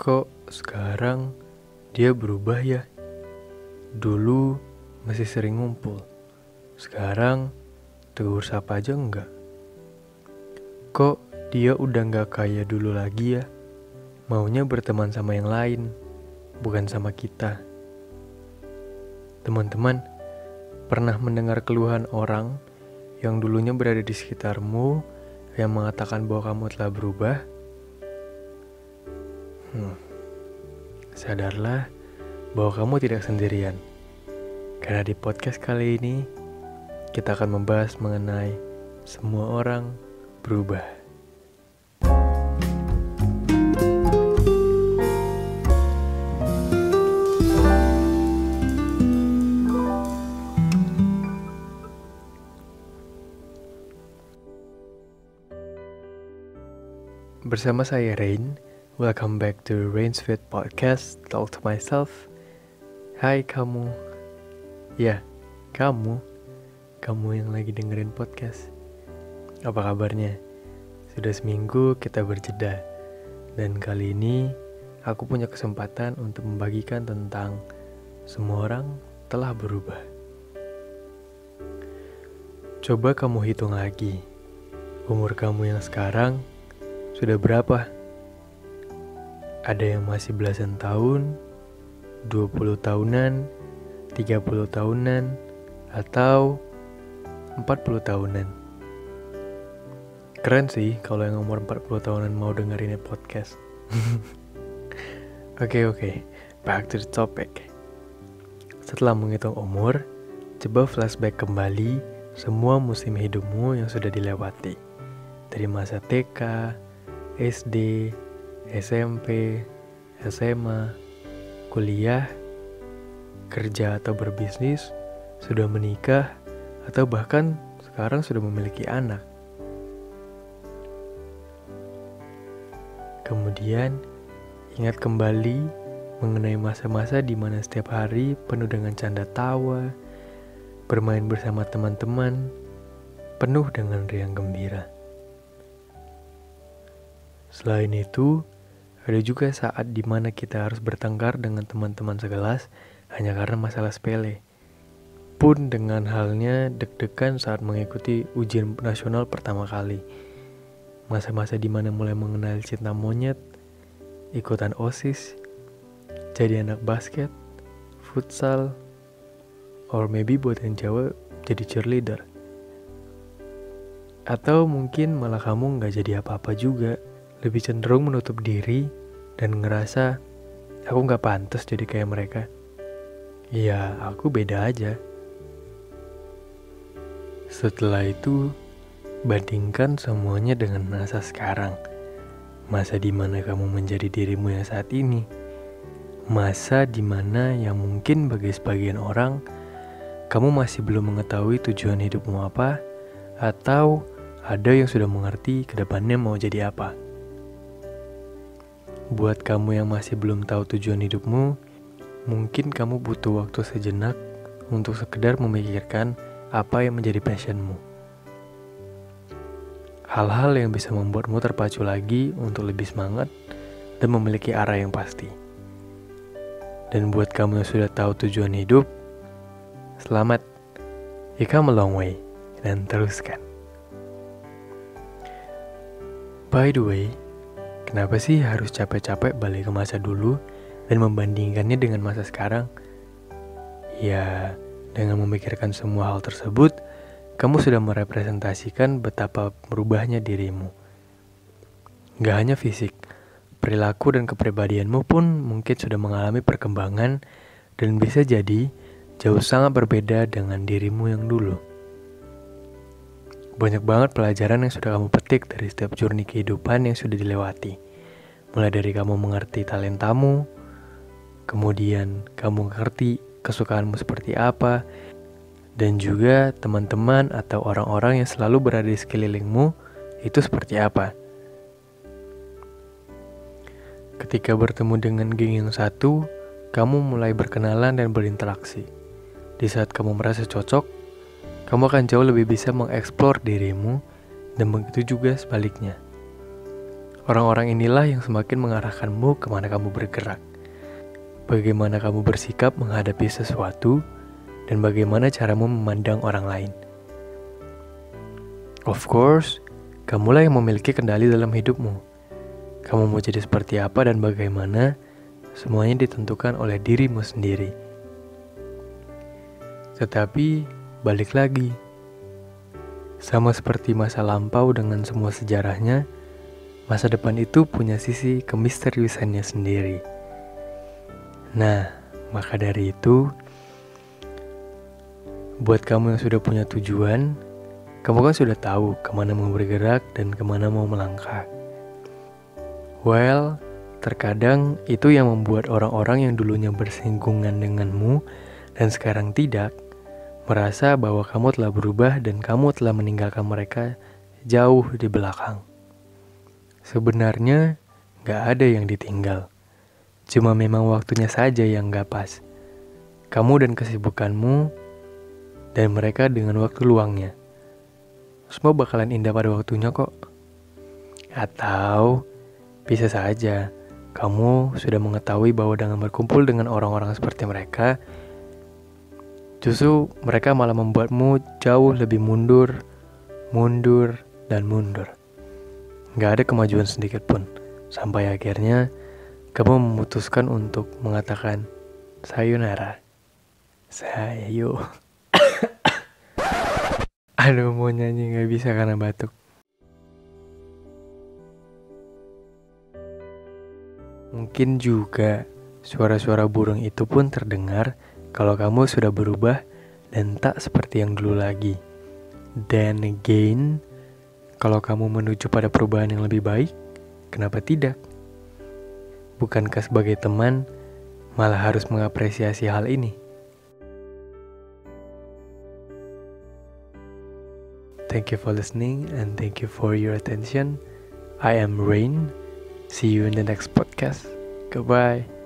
Kok sekarang dia berubah ya? Dulu masih sering ngumpul. Sekarang tegur sapa aja enggak. Kok dia udah nggak kayak dulu lagi ya? Maunya berteman sama yang lain, bukan sama kita. Teman-teman, pernah mendengar keluhan orang yang dulunya berada di sekitarmu yang mengatakan bahwa kamu telah berubah? Hmm. Sadarlah bahwa kamu tidak sendirian. Karena di podcast kali ini kita akan membahas mengenai semua orang berubah. Bersama saya Rain, welcome back to Fit Podcast, Talk to Myself. Hai kamu, ya kamu, kamu yang lagi dengerin podcast. Apa kabarnya? Sudah seminggu kita berjeda, dan kali ini aku punya kesempatan untuk membagikan tentang semua orang telah berubah. Coba kamu hitung lagi, umur kamu yang sekarang sudah berapa? Ada yang masih belasan tahun, 20 tahunan, 30 tahunan, atau 40 tahunan. Keren sih kalau yang umur 40 tahunan mau dengerin podcast. Oke oke, okay, okay. back to the topic. Setelah menghitung umur, coba flashback kembali semua musim hidupmu yang sudah dilewati. Dari masa TK, SD, SMP, SMA, kuliah, kerja atau berbisnis, sudah menikah, atau bahkan sekarang sudah memiliki anak. Kemudian, ingat kembali mengenai masa-masa di mana setiap hari penuh dengan canda tawa, bermain bersama teman-teman, penuh dengan riang gembira. Selain itu, ada juga saat di mana kita harus bertengkar dengan teman-teman sekelas hanya karena masalah sepele. Pun dengan halnya deg-degan saat mengikuti ujian nasional pertama kali. Masa-masa di mana mulai mengenal cinta monyet, ikutan OSIS, jadi anak basket, futsal, or maybe buat yang Jawa jadi cheerleader. Atau mungkin malah kamu nggak jadi apa-apa juga lebih cenderung menutup diri dan ngerasa aku nggak pantas jadi kayak mereka. Ya, aku beda aja. Setelah itu, bandingkan semuanya dengan masa sekarang. Masa di mana kamu menjadi dirimu yang saat ini. Masa di mana yang mungkin bagi sebagian orang, kamu masih belum mengetahui tujuan hidupmu apa, atau ada yang sudah mengerti ke depannya mau jadi apa. Buat kamu yang masih belum tahu tujuan hidupmu, mungkin kamu butuh waktu sejenak untuk sekedar memikirkan apa yang menjadi passionmu. Hal-hal yang bisa membuatmu terpacu lagi untuk lebih semangat dan memiliki arah yang pasti. Dan buat kamu yang sudah tahu tujuan hidup, selamat. You come a long way dan teruskan. By the way, Kenapa sih harus capek-capek balik ke masa dulu dan membandingkannya dengan masa sekarang? Ya, dengan memikirkan semua hal tersebut, kamu sudah merepresentasikan betapa berubahnya dirimu. Gak hanya fisik, perilaku dan kepribadianmu pun mungkin sudah mengalami perkembangan dan bisa jadi jauh sangat berbeda dengan dirimu yang dulu. Banyak banget pelajaran yang sudah kamu petik dari setiap journey kehidupan yang sudah dilewati. Mulai dari kamu mengerti talentamu, kemudian kamu mengerti kesukaanmu seperti apa, dan juga teman-teman atau orang-orang yang selalu berada di sekelilingmu itu seperti apa. Ketika bertemu dengan geng yang satu, kamu mulai berkenalan dan berinteraksi. Di saat kamu merasa cocok, kamu akan jauh lebih bisa mengeksplor dirimu dan begitu juga sebaliknya. Orang-orang inilah yang semakin mengarahkanmu ke mana kamu bergerak. Bagaimana kamu bersikap menghadapi sesuatu, dan bagaimana caramu memandang orang lain. Of course, kamulah yang memiliki kendali dalam hidupmu. Kamu mau jadi seperti apa dan bagaimana, semuanya ditentukan oleh dirimu sendiri. Tetapi, balik lagi. Sama seperti masa lampau dengan semua sejarahnya, masa depan itu punya sisi kemisteriusannya sendiri. Nah, maka dari itu, buat kamu yang sudah punya tujuan, kamu kan sudah tahu ke mana mau bergerak dan ke mana mau melangkah. Well, terkadang itu yang membuat orang-orang yang dulunya bersinggungan denganmu dan sekarang tidak, merasa bahwa kamu telah berubah dan kamu telah meninggalkan mereka jauh di belakang. Sebenarnya, gak ada yang ditinggal. Cuma memang waktunya saja yang gak pas. Kamu dan kesibukanmu, dan mereka dengan waktu luangnya. Semua bakalan indah pada waktunya kok. Atau, bisa saja, kamu sudah mengetahui bahwa dengan berkumpul dengan orang-orang seperti mereka, Justru mereka malah membuatmu jauh lebih mundur, mundur, dan mundur. Gak ada kemajuan sedikit pun, sampai akhirnya kamu memutuskan untuk mengatakan sayonara. Sayo. Aduh mau nyanyi gak bisa karena batuk. Mungkin juga suara-suara burung itu pun terdengar kalau kamu sudah berubah dan tak seperti yang dulu lagi. Then again, kalau kamu menuju pada perubahan yang lebih baik, kenapa tidak? Bukankah sebagai teman malah harus mengapresiasi hal ini? Thank you for listening and thank you for your attention. I am Rain. See you in the next podcast. Goodbye.